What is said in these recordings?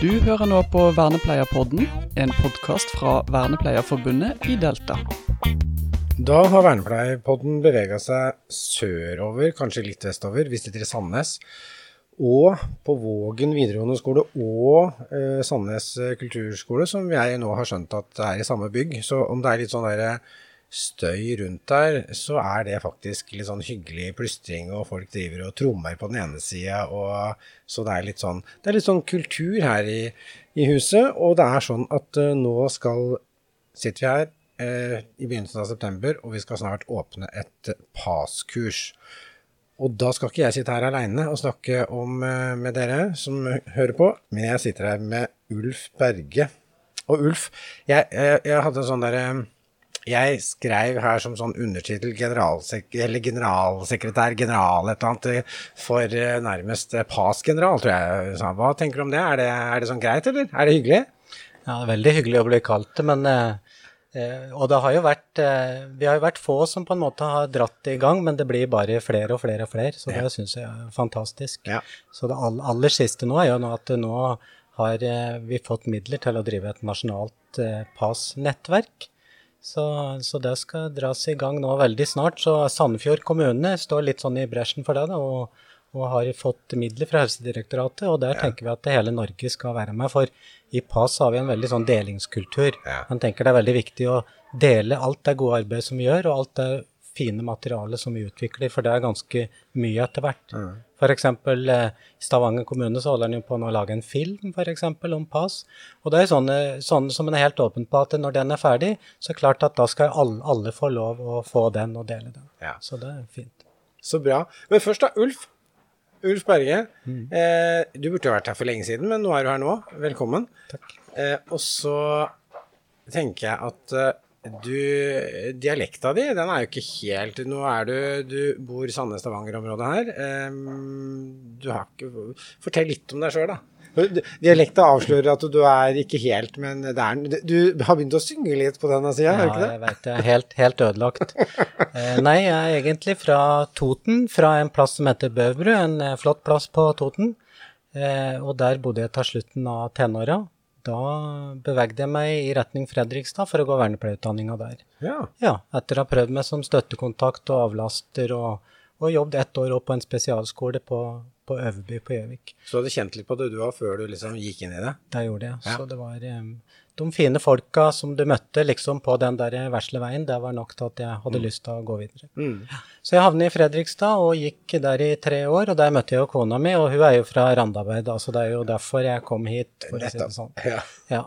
Du hører nå på Vernepleierpodden, en podkast fra Vernepleierforbundet i Delta. Da har Vernepleierpodden bevega seg sørover, kanskje litt vestover, hvis det til Sandnes. Og på Vågen videregående skole og eh, Sandnes kulturskole, som jeg nå har skjønt at det er i samme bygg. Så om det er litt sånn derre støy rundt der, så er det faktisk litt sånn hyggelig plystring, og folk driver og trommer på den ene sida, så det er litt sånn Det er litt sånn kultur her i, i huset, og det er sånn at uh, nå skal sitter vi her uh, i begynnelsen av september, og vi skal snart åpne et PAS-kurs. Og da skal ikke jeg sitte her aleine og snakke om, uh, med dere som hører på, men jeg sitter her med Ulf Berge. Og Ulf, jeg, jeg, jeg hadde en sånn derre jeg skrev her som sånn undertittel generalsek generalsekretær, general et eller annet, for uh, nærmest PAS-general, tror jeg. Hva tenker du om det? Er, det? er, det? sånn greit, eller? Er det hyggelig? Ja, det er veldig hyggelig å bli kalt det, men Og det har jo vært Vi har jo vært få som på en måte har dratt i gang, men det blir bare flere og flere og flere, så det ja. syns jeg er fantastisk. Ja. Så det aller siste nå er jo nå at nå har vi fått midler til å drive et nasjonalt PAS-nettverk. Så, så, det skal dras i gang nå veldig snart. Så Sandefjord kommune står litt sånn i bresjen for det, da, og, og, har fått midler fra Helsedirektoratet. Og der ja. tenker vi at hele Norge skal være med. For i PAS har vi en veldig sånn delingskultur. Ja. Man tenker det er veldig viktig å dele alt det gode arbeidet som vi gjør, og alt det fine materialet som vi utvikler, for det er ganske mye etter hvert. Mm. F.eks. Eh, i Stavanger kommune så holder en på å lage en film for eksempel, om PAS. Og det er sånne, sånne som en er helt åpen på at når den er ferdig, så er det klart at da skal alle, alle få lov å få den og dele den. Ja. Så det er fint. Så bra. Men først da, Ulf. Ulf Berge. Mm. Eh, du burde jo vært her for lenge siden, men nå er du her nå. Velkommen. Takk. Eh, og så tenker jeg at eh, du, dialekta di, den er jo ikke helt Nå er du Du bor i Sandnes-Stavanger-området her. Du har ikke Fortell litt om deg sjøl, da. Dialekta avslører at du er ikke helt, men det er, du har begynt å synge litt på denne sida, ja, ikke det? Ja, jeg vet det. Helt, helt ødelagt. eh, nei, jeg er egentlig fra Toten, fra en plass som heter Bøvru, en eh, flott plass på Toten. Eh, og der bodde jeg til slutten av tenåra. Da bevegde jeg meg i retning Fredrikstad for å gå vernepleierutdanninga der. Ja. ja. Etter å ha prøvd meg som støttekontakt og avlaster, og, og jobbet ett år opp på en spesialskole på, på Øverby på Gjøvik. Så du hadde kjent litt på det du òg før du liksom gikk inn i det? Det gjorde jeg. Ja. Så det var um, de fine folka som du møtte liksom på den der vesle veien, det var nok til at jeg hadde mm. lyst til å gå videre. Mm. Så jeg havnet i Fredrikstad og gikk der i tre år, og der møtte jeg jo kona mi, og hun er jo fra Randaberg, så det er jo derfor jeg kom hit, for å si det sånn. Ja. ja.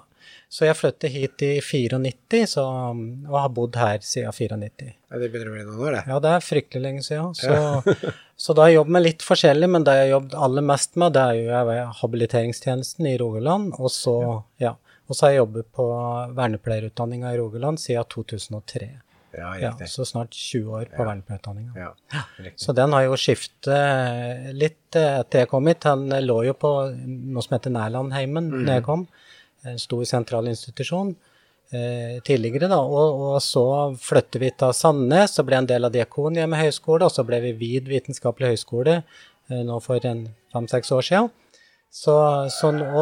Så jeg flyttet hit i 94, så, og har bodd her siden 94. Ja, det begynner å bli noen år, det. Ja, det er fryktelig lenge siden. Så, ja. så da har jeg jobbet med litt forskjellig, men det jeg har jobbet aller mest med, det er jo habiliteringstjenesten i Rogaland, og så, ja. Og så har jeg jobbet på vernepleierutdanninga i Rogaland siden 2003. Ja, ja, så snart 20 år på ja. vernepleierutdanninga. Ja, så den har jo skiftet litt etter jeg kom hit. Den lå jo på noe som heter Nærlandheimen mm. da jeg kom. En stor sentral institusjon eh, tidligere, da. Og, og, så flyttet vi til Sandnes, så ble en del av Diakonhjemmet høgskole, og så ble vi Vid vitenskapelig høgskole eh, nå for fem-seks år siden. Så, så nå,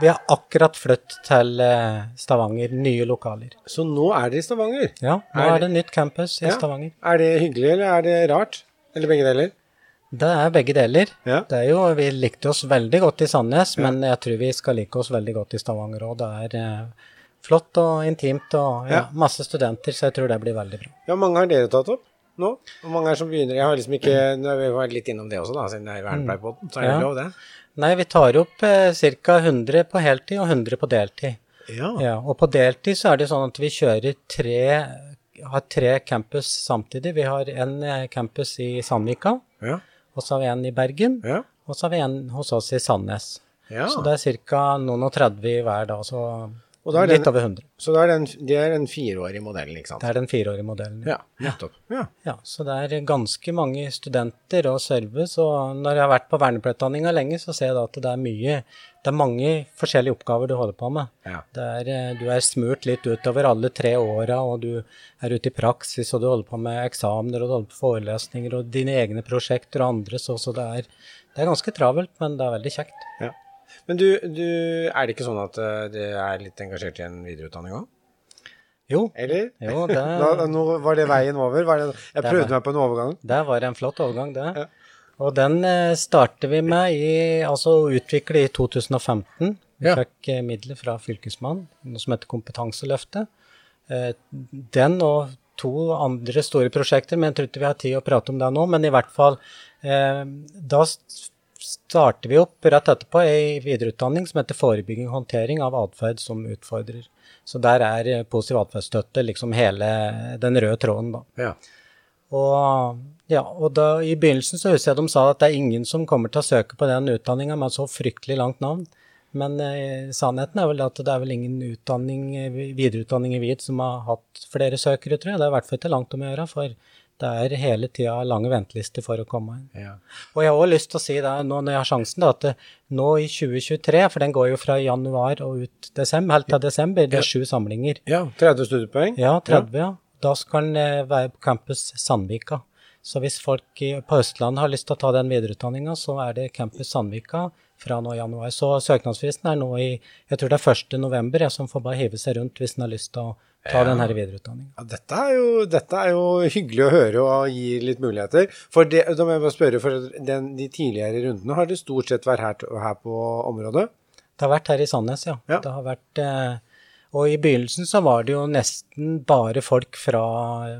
vi har akkurat flyttet til eh, Stavanger, nye lokaler. Så nå er dere i Stavanger? Ja, nå er, er det nytt campus i ja. Stavanger. Er det hyggelig, eller er det rart? Eller begge deler? Det er begge deler. Ja. Det er jo, vi likte oss veldig godt i Sandnes, ja. men jeg tror vi skal like oss veldig godt i Stavanger òg. Det er eh, flott og intimt og ja, masse studenter, så jeg tror det blir veldig bra. Ja, mange har dere tatt opp? Nå? Hvor mange er som begynner? Jeg har liksom ikke Vi var litt innom det også, da, siden det er vernepleierpodden. Så er det ja. lov, det? Nei, vi tar opp eh, ca. 100 på heltid og 100 på deltid. Ja. ja. Og på deltid så er det sånn at vi kjører tre har tre campus samtidig. Vi har en eh, campus i Sandvika, ja. og så har vi en i Bergen, ja. og så har vi en hos oss i Sandnes. Ja. Så det er ca. noen og 30 hver dag. Så litt over 100. Så det er, den, det er den fireårige modellen, ikke sant? Det er den fireårige modellen. Ja, nettopp. Ja. ja. Så det er ganske mange studenter og service, og når jeg har vært på vernepleierutdanninga lenge, så ser jeg da at det er mye Det er mange forskjellige oppgaver du holder på med. Ja. Er, eh, du er smurt litt utover alle tre åra, og du er ute i praksis, og du holder på med eksamener, og du holder på forelesninger, og dine egne prosjekter og andres, så, så det er, det er ganske travelt, men det er veldig kjekt. Ja. Men du, du, er det ikke sånn at du er litt engasjert i en videreutdanning òg? Jo. Eller? Jo, det, da, nå var det veien over? Det, jeg prøvde var, meg på en overgang. Det var en flott overgang, det. Ja. Og den uh, starter vi med i Altså utvikle i 2015. Vi ja. fikk uh, midler fra Fylkesmannen, noe som heter Kompetanseløftet. Uh, den og to andre store prosjekter, men jeg tror ikke vi har tid å prate om det nå. Men i hvert fall, da starter vi opp rett etterpå ei videreutdanning som heter forebygging og håndtering av atferd som utfordrer. Så der er eh, positiv atferdsstøtte liksom hele den røde tråden, da. Ja. Og, ja, og da, i begynnelsen så husker jeg de sa at det er ingen som kommer til å søke på den utdanninga med så fryktelig langt navn. Men eh, sannheten er vel at det er vel ingen utdanning, videreutdanning i VID som har hatt flere søkere, tror jeg. Det er i hvert fall ikke langt om å gjøre. for det er hele tida lange ventelister for å komme inn. Ja. Og jeg har også lyst til å si det nå når jeg har sjansen, da, at det, nå i 2023, for den går jo fra januar og ut desember, helt til desember, det er sju samlinger. Ja, 30 studiepoeng? Ja, 30, ja. Da skal den eh, være på campus Sandvika. Så hvis folk på Østlandet har lyst til å ta den videreutdanninga, så er det campus Sandvika fra nå i januar. Så søknadsfristen er nå i jeg tror det er 1. november, jeg som får bare hive seg rundt hvis en har lyst til å ta den denne videreutdanninga. Ja, dette, er jo, dette er jo hyggelig å høre og gir litt muligheter. For det, da må jeg bare spørre, for den, de tidligere rundene har det stort sett vært her, her, på området? Det har vært her i Sandnes, ja. ja. Det har vært, eh, og i begynnelsen så var det jo nesten bare folk fra,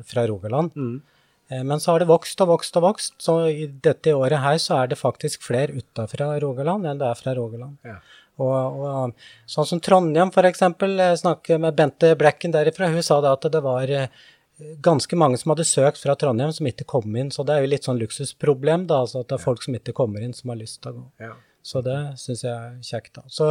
fra Rogaland. Mm. Eh, men så har det vokst og vokst og vokst, så i dette året her så er det faktisk flere utafra Rogaland enn det er fra Rogaland. Ja. Og, og, sånn som Trondheim, f.eks. Jeg snakket med Bente Blekken derifra. Hun sa da at det var eh, ganske mange som hadde søkt fra Trondheim, som ikke kom inn. Så det er jo litt sånn luksusproblem, da. Altså at det er folk som ikke kommer inn, som har lyst til å gå. Ja. Så det syns jeg er kjekt, da. Så,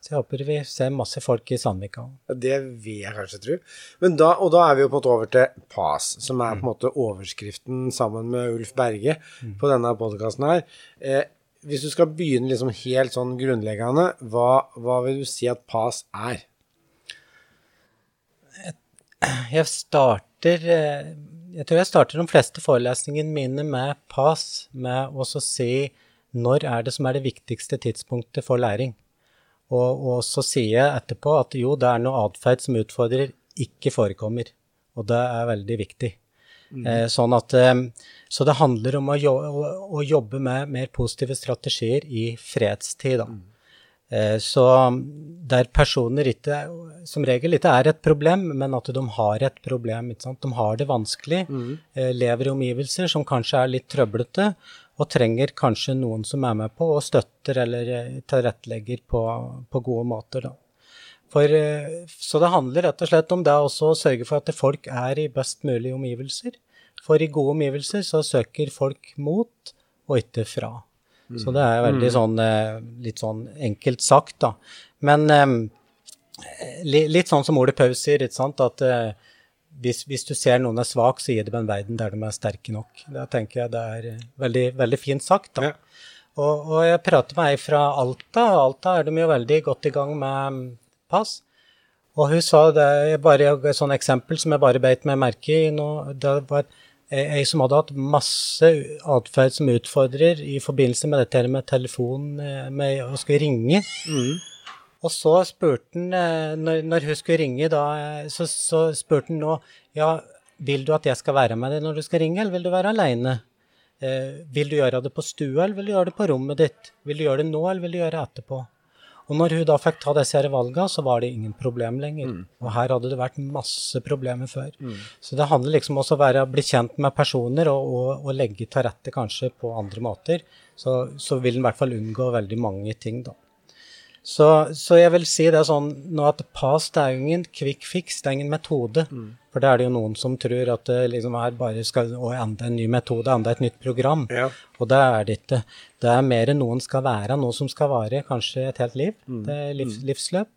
så, jeg håper vi ser masse folk i Sandvika òg. Det vil jeg kanskje tro. Men da, og da er vi jo på en måte over til PAS, som er på en mm. måte overskriften sammen med Ulf Berge mm. på denne podkasten her. Eh, hvis du skal begynne liksom helt sånn grunnleggende, hva, hva, vil du si at PAS er? Jeg starter eh, Jeg tror jeg starter de fleste forelesningene mine med PAS, med å si når er det som er det viktigste tidspunktet for læring. Og, og så sier jeg etterpå at jo, det er noe atferd som utfordrer, ikke forekommer. Og det er veldig viktig. Mm. Eh, sånn at, eh, så det handler om å jobbe, å jobbe, med mer positive strategier i fredstid. Da. Mm. Eh, så der personer ikke, som regel ikke er et problem, men at de har et problem. De har det vanskelig, mm. lever i omgivelser som kanskje er litt trøblete, og trenger kanskje noen som er med på og støtter eller tilrettelegger på, på gode måter. Da. For, eh, så det handler rett og slett om det også å sørge for at folk er i best mulig omgivelser. For i gode omgivelser så søker folk mot, og ikke fra. Mm. Så det er veldig mm. sånn eh, litt sånn enkelt sagt, da. Men um, litt sånn som Ole Paus sier, ikke sant, at hvis, hvis, du ser noen er svak, så gir det en verden der de er sterke nok. Det tenker jeg det er veldig, veldig fint sagt, da. Ja. Og, og, jeg prater med ei fra Alta. Alta er de jo veldig godt i gang med pass. Og hun sa det er bare et sånt eksempel som jeg bare beit meg merke i nå. Det var ei som hadde hatt masse atferd som utfordrer i forbindelse med dette med telefon, eh, med å skulle ringe. Mm. Og så spurte han, eh, når, når, hun skulle ringe, da, eh, så, så spurte han nå ja, vil du at jeg skal være med deg når du skal ringe, eller vil du være aleine? Eh, vil du gjøre det på stua, eller vil du gjøre det på rommet ditt? Vil du gjøre det nå, eller vil du gjøre det etterpå? Og når hun da fikk ta disse valgene, så var det ingen problem lenger. Mm. Og her hadde det vært masse problemer før. Mm. Så det handler liksom også om å bli kjent med personer og, og, og, legge til rette kanskje på andre måter. Så, så vil en i hvert fall unngå veldig mange ting, da. Så, så, jeg vil si det sånn nå at PAS det er jo ingen quick fix, det er ingen metode. Mm. For det er det jo noen som tror at det liksom er bare skal å enda en ny metode, enda et nytt program. Ja. Og det er det ikke. Det er mer enn noen skal være, noe som skal vare kanskje et helt liv. Mm. Det er livs, mm. livsløp.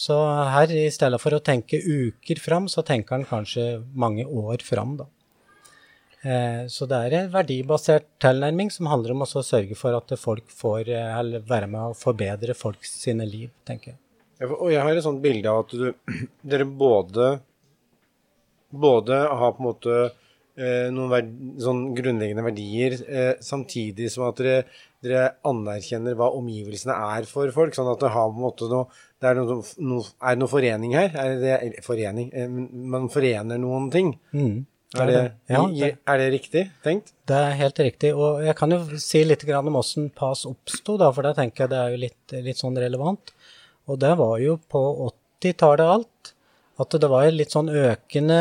Så her, i stedet for å tenke uker fram, så tenker han kanskje mange år fram, da. Eh, så det er en verdibasert tilnærming som handler om å sørge for at folk får eller være med å forbedre folk sine liv, tenker jeg. Og jeg har et sånt bilde av at du, dere både, både har på en måte eh, noen verd, sånn grunnleggende verdier, eh, samtidig som at dere dere anerkjenner hva omgivelsene er for folk, sånn at det har på en måte noe det er, noe, noe, er noe forening her? Er det forening? Eh, man forener noen ting. Mm. Er, det, ja, det, er, det, riktig tenkt? Det er helt riktig. Og jeg kan jo si litt om hvordan PAS oppsto, for da tenker jeg det er jo litt, litt sånn relevant. Og det var jo på 80-tallet alt. At det var litt sånn økende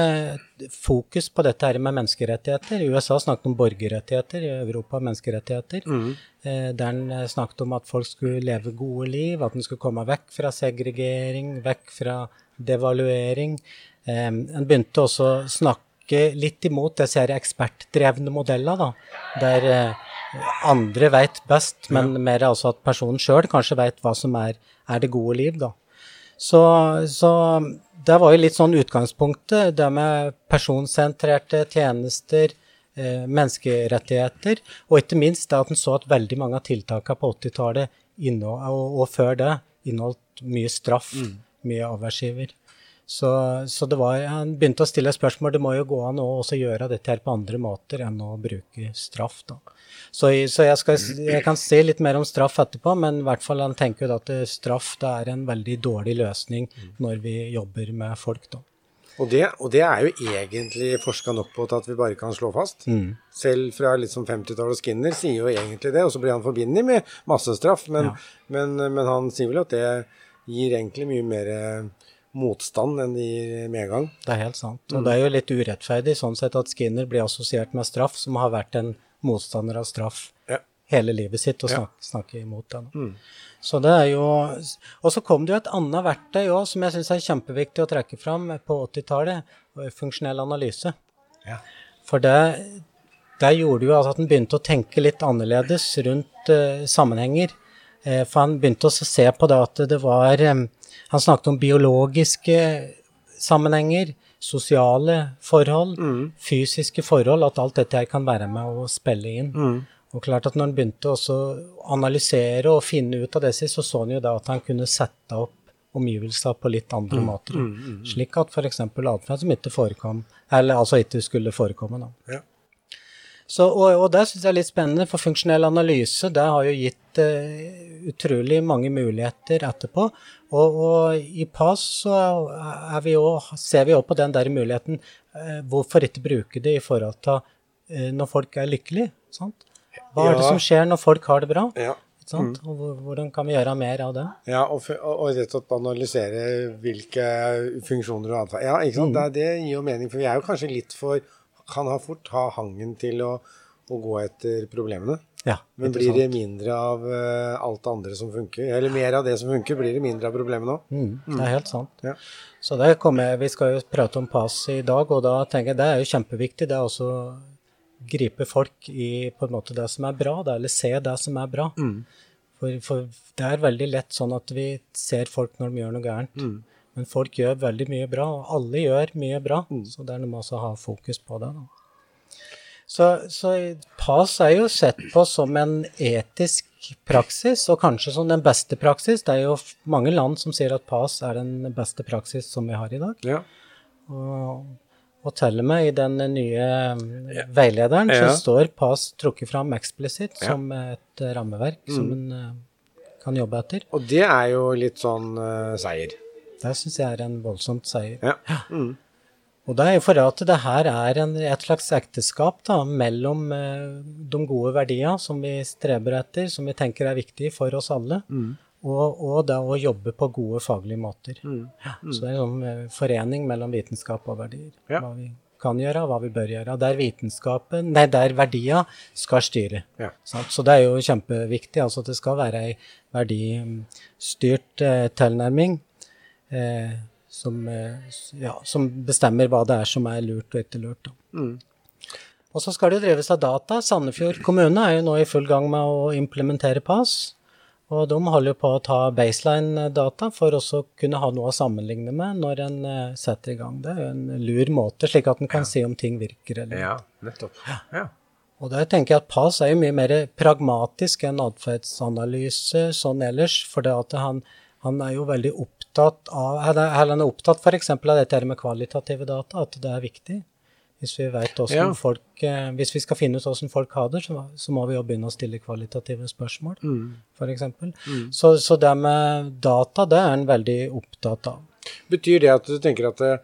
fokus på dette her med menneskerettigheter. I USA snakket om borgerrettigheter, i Europa menneskerettigheter. Mm. Eh, der en snakket om at folk skulle leve gode liv, at en skulle komme vekk fra segregering, vekk fra devaluering. Eh, en begynte også å snakke snakke litt imot disse ekspertdrevne modeller, da, der eh, andre vet best, men ja. mer altså at personen sjøl kanskje vet hva som er, er, det gode liv, da. Så, så det var jo litt sånn utgangspunktet, det med personsentrerte tjenester, eh, menneskerettigheter, og ikke minst det at en så at veldig mange av tiltakene på 80-tallet og, og, før det inneholdt mye straff, mm. mye avværsgiver. Så, så, det var, han begynte å stille spørsmål. Det må jo gå an å også gjøre dette her på andre måter enn å bruke straff. Da. Så, så jeg, skal, jeg, kan si litt mer om straff etterpå, men i hvert fall han tenker at straff det er en veldig dårlig løsning når vi jobber med folk. da. Og det, og det, er jo egentlig forska nok på til at vi bare kan slå fast. Mm. Selv fra litt som 50-tallet og Skinner sier jo egentlig det, og så blir han forbundet med massestraff. Men, ja. men, men, han sier vel at det gir egentlig mye mer motstand enn gir medgang. Det er helt sant. Og mm. det er jo litt urettferdig sånn sett at Skinner blir assosiert med straff, som har vært en motstander av straff ja. hele livet sitt, og snak, ja. snakker imot den. Mm. Så det er jo Og så kom det jo et annet verktøy òg som jeg syns er kjempeviktig å trekke fram på 80-tallet, funksjonell analyse. Ja. For det, det gjorde jo altså at en begynte å tenke litt annerledes rundt uh, sammenhenger. Uh, for han begynte å se på det at det var um, han snakket om biologiske sammenhenger, sosiale forhold, mm. fysiske forhold, at alt dette her kan være med å spille inn. Mm. Og klart at når han begynte å analysere og finne ut av disse, så så han jo da at han kunne sette opp omgivelser på litt andre mm. måter. Mm, mm, mm. Slik at f.eks. atferd som ikke forekom, eller altså ikke skulle forekomme. da. Ja. Så, og, og det syns jeg er litt spennende, for funksjonell analyse det har jo gitt uh, utrolig mange muligheter etterpå. Og, og i PAS så vi også, ser vi òg på den der muligheten. Uh, hvorfor ikke bruke det i forhold til uh, når folk er lykkelige? Sant? Hva er det som skjer når folk har det bra? Ja. Mm. Og hvordan kan vi gjøre mer av det? Ja, og, og rett og slett analysere hvilke funksjoner og atferd Ja, ikke sant. Mm. Det, det, gir jo mening, for vi er jo kanskje litt for kan ha fort ha hangen til å, å gå etter problemene. Ja, Men blir det mindre av uh, alt det andre som funker, eller mer av det som funker, blir det mindre av problemene òg. Mm, det er helt sant. Ja. Så det kommer, Vi skal jo prate om pass i dag, og da tenker jeg det er jo kjempeviktig. Det er også å gripe folk i på en måte det som er bra, det, eller se det som er bra. Mm. For, for, det er veldig lett sånn at vi ser folk når de gjør noe gærent. Mm. Men folk gjør veldig mye bra, og alle gjør mye bra. Mm. Så det er noe med å ha fokus på det. Da. Så, så PAS er jo sett på som en etisk praksis, og kanskje som den beste praksis. Det er jo mange land som sier at PAS er den beste praksis som vi har i dag. Ja. Og, og til og med i den nye ja. veilederen ja. så står PAS trukket fram eksplisitt som et rammeverk mm. som en uh, kan jobbe etter. Og det er jo litt sånn uh, seier. Det syns jeg er en voldsomt seier. Ja. Mm. Og det er jo for at det her er en, et slags ekteskap da, mellom eh, de gode verdiene som vi streber etter, som vi tenker er viktige for oss alle, mm. og, og, det å jobbe på gode faglige måter. Mm. Ja, mm. så det er en sånn, eh, forening mellom vitenskap og verdier. Ja. Hva vi kan gjøre, og hva vi bør gjøre. Der vitenskapen, nei, der verdier skal styre. Ja. Så det er jo kjempeviktig. altså at Det skal være ei verdistyrt eh, tilnærming eh, som, eh, ja, som, bestemmer hva det er som er lurt og ikke lurt. Mm. Og så skal det jo drives av data. Sandefjord kommune er jo nå i full gang med å implementere PAS. Og de holder på å ta baseline-data for også å kunne ha noe å sammenligne med når en uh, setter i gang. Det er jo en lur måte, slik at en kan ja. si om ting virker eller Ja, nettopp. Ja. ja. Og der tenker jeg at PAS er jo mye mer pragmatisk enn atferdsanalyse sånn ellers. For det at han, han er jo veldig opptatt av eller Han er opptatt f.eks. av dette med kvalitative data, at det er viktig. Hvis vi vet Ja. folk eh, Hvis vi skal finne ut hvordan folk har det, så, så må vi jo begynne å stille kvalitative spørsmål, Mm. f.eks. Så, så det med data, det er en veldig opptatt av. Betyr det at du tenker at det,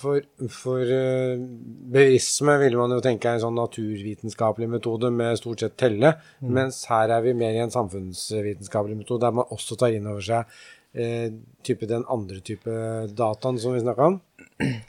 for, for eh, bevisme ville man jo tenke er en sånn naturvitenskapelig metode med stort sett telle, mens her er vi mer i en samfunnsvitenskapelig metode der man også tar inn over seg eh, type den andre type dataen som vi snakka om.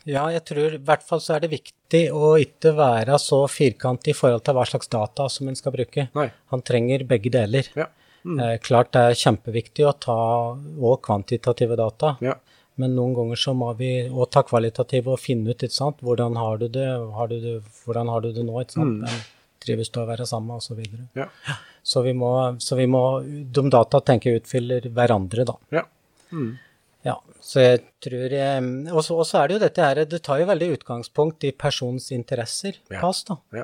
Ja, jeg tror i hvert fall så er det viktig å ikke være så firkantet i forhold til hva slags data som en skal bruke. Nei. Han trenger begge deler. Ja. Eh, klart det er kjempeviktig å ta òg kvantitative data, Ja. men noen ganger så må vi òg ta kvalitative og finne ut ikke sant? hvordan har du det, har du det hvordan har du det nå, ikke sant? Mm. trives du å være sammen, osv. Ja. Så vi må, så vi må De data tenker jeg utfyller hverandre, da. ja. Ja, så jeg tror jeg, Og så er det jo dette her Det tar jo veldig utgangspunkt i persons interesser, Ja. pass, da. ja.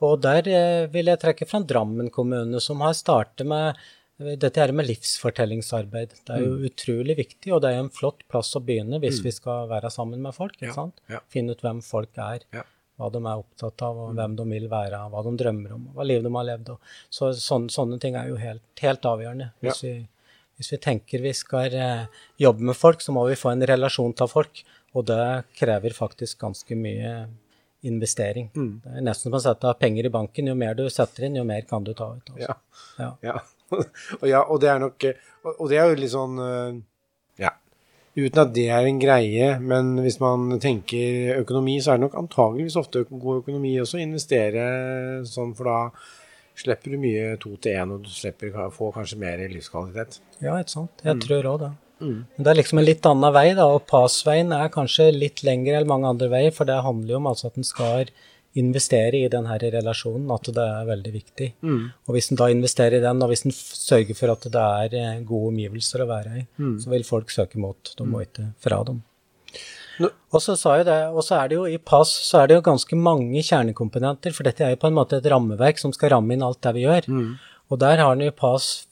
Og der eh, vil jeg trekke fram Drammen kommune, som har startet med eh, dette her med livsfortellingsarbeid. Det er Mm. jo utrolig viktig, og det er en flott plass å begynne hvis vi skal være sammen med folk. ikke Ja, sant? ja. Finne ut hvem folk er, Ja. Hva de er opptatt av, og hvem de vil være, hva de drømmer om, hva liv de har levd. Så sånne, sånne ting er jo helt, helt avgjørende. Hvis, vi, hvis vi tenker vi skal eh, jobbe med folk, så må vi få en relasjon til folk, og det krever faktisk ganske mye investering. Mm. Det er nesten som å sette penger i banken. Jo mer du setter inn, jo mer kan du ta ut. Altså. Ja. Ja. Ja. og, ja, og det er nok Og det er jo litt sånn eh, Ja. Uten at det er en greie, men hvis man tenker økonomi, så er det nok antageligvis ofte god økonomi også å investere sånn, for da slipper du mye to til én, og du slipper å få kanskje mer livskvalitet. Ja, ikke sant. Jeg tror òg det. Mm. Men det er liksom en litt annen vei, da, og passveien er kanskje litt lengre enn mange andre veier, for det handler jo om altså at en skal investere i denne relasjonen, at det er veldig viktig. Mm. Og hvis en da investerer i den, og hvis en sørger for at det er eh, gode omgivelser å være i, Mm. så vil folk søke mot. dem og ikke fra dem. Og så sa jeg det, og så er det jo i pass så er det jo ganske mange kjernekomponenter, for dette er jo på en måte et rammeverk som skal ramme inn alt det vi gjør. Mm. Og der har en jo pass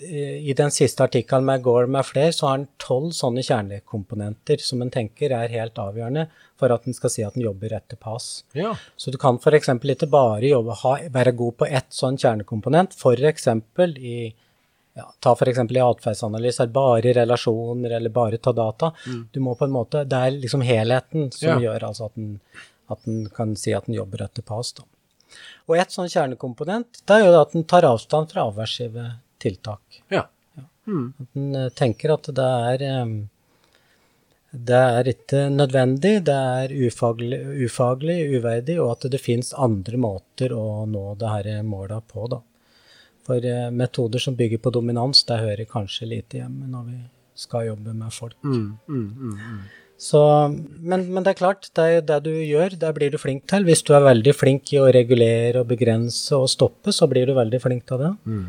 I den siste artikkelen med Gore med flere, så har han tolv sånne kjernekomponenter som en tenker er helt avgjørende for at en skal si at en jobber etter pass. Ja. Så du kan f.eks. ikke bare jobbe, ha, være god på ett sånn kjernekomponent, f.eks. i ja, ta f.eks. i atferdsanalyse, er bare relasjoner eller bare ta data. Du må på en måte, Det er liksom helheten som Ja. gjør altså at en, at en kan si at en jobber etter pass. Da. Og et sånn kjernekomponent det er jo at en tar avstand fra avversive tiltak. ja. At en eh, tenker at det er det er ikke nødvendig, det er ufaglig, ufaglig uverdig, og at det finnes andre måter å nå det disse måla på. Da. For eh, metoder som bygger på dominans, det hører kanskje lite hjemme når vi skal jobbe med folk. Mm, mm, mm, mm. Så, men, men det er klart, det, er det du gjør, det blir du flink til. Hvis du er veldig flink i å regulere og begrense og stoppe, så blir du veldig flink til det. Mm.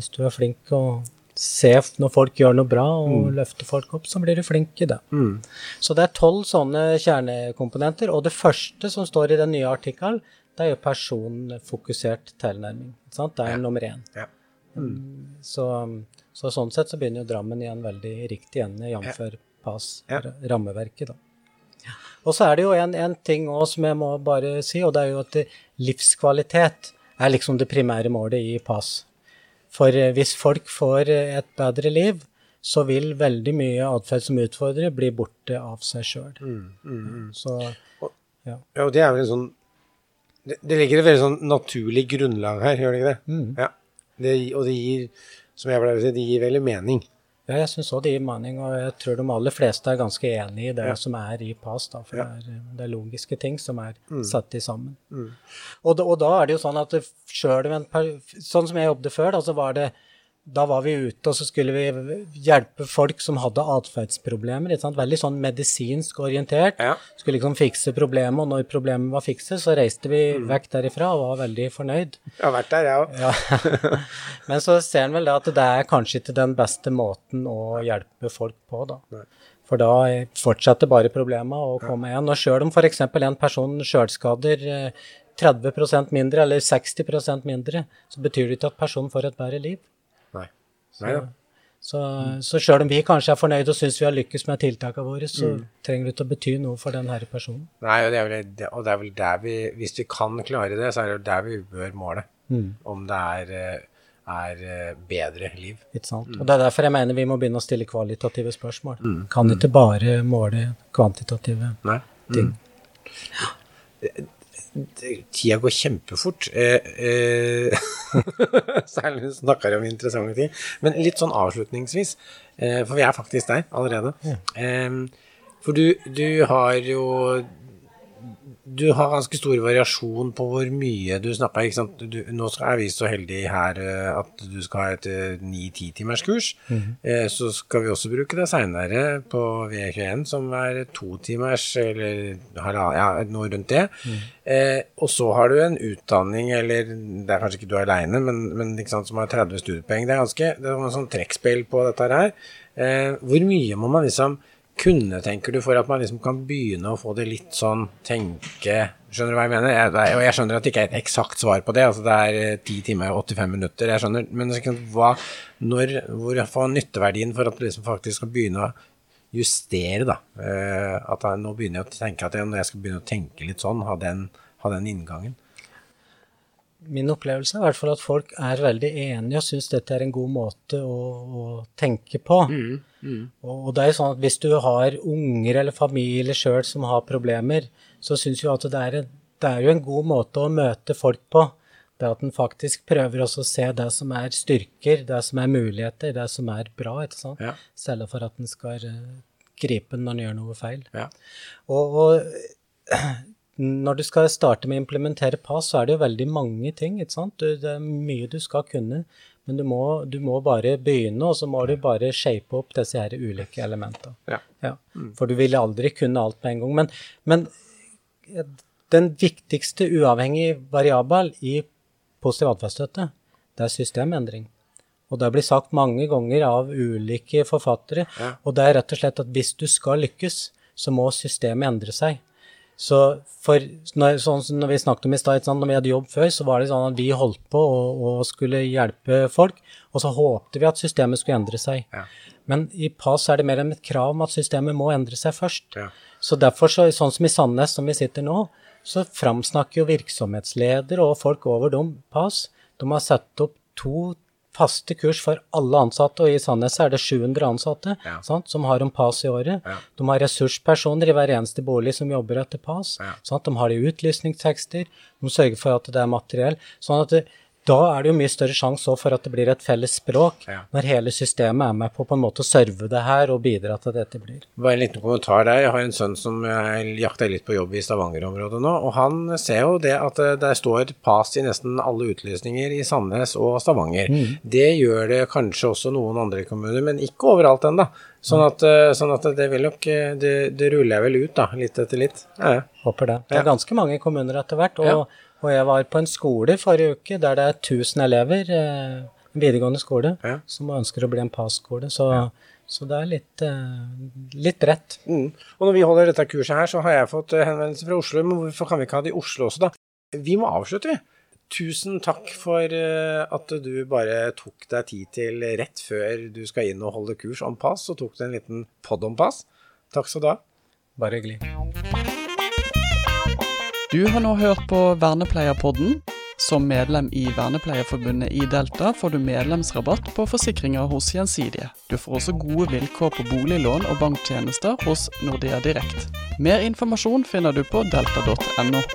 Hvis du er flink til å se når folk gjør noe bra og løfte folk opp, så blir du flink i det. Mm. Så det er tolv sånne kjernekomponenter, og det første som står i den nye artikkelen, det er jo personfokusert tilnærming. Sant? Det er nummer én. Ja. Så, så sånn sett så begynner jo Drammen igjen veldig riktig ende, jf. Ja. PAS-rammeverket. Ja. Og så er det jo en, en ting òg som jeg må bare si, og det er jo at livskvalitet er liksom det primære målet i PAS. For eh, hvis folk får eh, et bedre liv, så vil veldig mye atferd som utfordrer, bli borte av seg sjøl. Mm, mm, mm. Så Ja, og det er vel en sånn det, det ligger et veldig sånn naturlig grunnlag her, gjør det ikke det? Mm. Ja. Det, og det gir, som jeg pleier å si, det gir veldig mening. Ja, jeg syns òg det gir mening, og jeg tror de aller fleste er ganske enig i det Ja. som er i PAS, da, for Ja. det, er, det er logiske ting som er satt i sammen. Mm. Og, da, og da er det jo sånn at sjøl Sånn som jeg jobbet før, da, så var det da var vi ute, og så skulle vi hjelpe folk som hadde atferdsproblemer. Veldig sånn medisinsk orientert. Ja. Skulle liksom fikse problemet, og når problemet var fikset, så reiste vi Mm. vekk derifra og var veldig fornøyd. Jeg har vært der, jeg òg. Ja. Men så ser en vel det at det er kanskje ikke den beste måten å hjelpe folk på, da. Nei. For da fortsetter bare problemet å komme igjen. Og sjøl om f.eks. en person sjølskader eh, 30% mindre eller 60% mindre, så betyr det ikke at personen får et bedre liv. Så, mm. så sjøl om vi kanskje er fornøyd og syns vi har lykkes med tiltakene våre, så mm. trenger det ikke å bety noe for den her personen. Nei, og det er vel, og det er vel der vi Hvis vi kan klare det, så er det der vi bør måle. Mm. Om det er, eh, er, eh, bedre liv. Ikke sant. Mm. Og det er derfor jeg mener vi må begynne å stille kvalitative spørsmål. Mm. Kan ikke bare måle kvantitative Nei. ting. Mm tida går kjempefort. Eh, eh, særlig når du snakker om interessante ting. Men litt sånn avslutningsvis, eh, for vi er faktisk der allerede. Ja. for du, du har jo du har ganske stor variasjon på hvor mye du snakker. ikke sant? Du, nå er vi så heldige her eh, at du skal ha et eh, ni-ti timers kurs. Mm -hmm. så skal vi også bruke det seinere på V21, som er to timers, eller ja, noe rundt det. Mm. Eh, og så har du en utdanning, eller det er kanskje ikke du aleine, men, men sant, som har 30 studiepoeng. Det er ganske det er sånn trekkspill på dette her. Eh, hvor mye må man liksom kunne, tenker du, for at man liksom kan begynne å få det litt sånn tenke Skjønner du hva jeg mener? Jeg, og jeg skjønner at det ikke er et eksakt svar på det. altså Det er 10 timer og 85 minutter. jeg skjønner, Men hva, når, hvor får nytteverdien for at du liksom faktisk skal begynne å justere, da? Uh, at jeg, nå begynner jeg å tenke at jeg, når jeg skal begynne å tenke litt sånn, ha den, ha den inngangen min opplevelse er i hvert fall at folk er veldig enige og syns dette er en god måte å, å tenke på. Mm, mm. Og det er jo sånn at hvis du har unger eller familie sjøl som har problemer, så syns vi at det er, en, det er jo en god måte å møte folk på. Det at en faktisk prøver også å se det som er styrker, det som er muligheter, det som er bra, ikke sant? Ja. selv for at en skal uh, gripe den når en gjør noe feil. Ja. Og, og når du skal starte med å implementere pass, så er det jo veldig mange ting. ikke sant? Det er mye du skal kunne, men du må, du må bare begynne, og så må du bare shape opp disse her ulike elementene. Ja. Ja. For du vil aldri kunne alt på en gang. Men, men den viktigste uavhengige variabel i positiv atferdsstøtte, det er systemendring. Og det blir sagt mange ganger av ulike forfattere. Ja. Og det er rett og slett at hvis du skal lykkes, så må systemet endre seg. Så for, når, sånn som vi snakket om i stad, når vi hadde jobb før, så var det sånn at vi holdt på og, og skulle hjelpe folk, og så håpte vi at systemet skulle endre seg. Ja. Men i PAS er det mer enn et krav om at systemet må endre seg først. Ja. Så derfor, så, sånn som i Sandnes, som vi sitter nå, så framsnakker jo virksomhetsleder og folk over dem PAS. De har satt opp to faste kurs for alle ansatte, og i Sandnes er det 700 ansatte ja. sant, som har om PAS i året. Ja. De har ressurspersoner i hver eneste bolig som jobber etter PAS. Ja. Sant, de har det i utlysningstekster, de sørger for at det er materiell. sånn at det, da er det jo mye større sjanse for at det blir et felles språk, ja. når hele systemet er med på på en måte å serve det her og bidra til at dette blir. Bare en liten kommentar der. Jeg har en sønn som jakter litt på jobb i Stavanger-området nå, og han ser jo det at det der står PAS i nesten alle utlysninger i Sandnes og Stavanger. Mm. Det gjør det kanskje også noen andre kommuner, men ikke overalt ennå. Sånn at, eh, sånn at, det vil nok eh, det, det ruller vel ut, da, litt etter litt. Ja. Håper det. Det er ganske mange kommuner etter hvert. og ja. Og jeg var på en skole forrige uke der det er 1000 elever, eh, videregående skole, ja. som ønsker å bli en PAS-skole. Så, ja. så, det er litt, eh, litt bredt. Mm. Og når vi holder dette kurset her, så har jeg fått henvendelser henvendelse fra Oslo. Men hvorfor kan vi ikke ha det i Oslo også, da? Vi må avslutte, vi. Tusen takk for at du bare tok deg tid til rett før du skal inn og holde kurs om pass, og tok deg en liten pod om pass. Takk skal du ha. Bare hyggelig. Du har nå hørt på Vernepleierpodden. Som medlem i Vernepleierforbundet i Delta får du medlemsrabatt på forsikringer hos Gjensidige. Du får også gode vilkår på boliglån og banktjenester hos Nordea Direkt. Mer informasjon finner du på delta.no.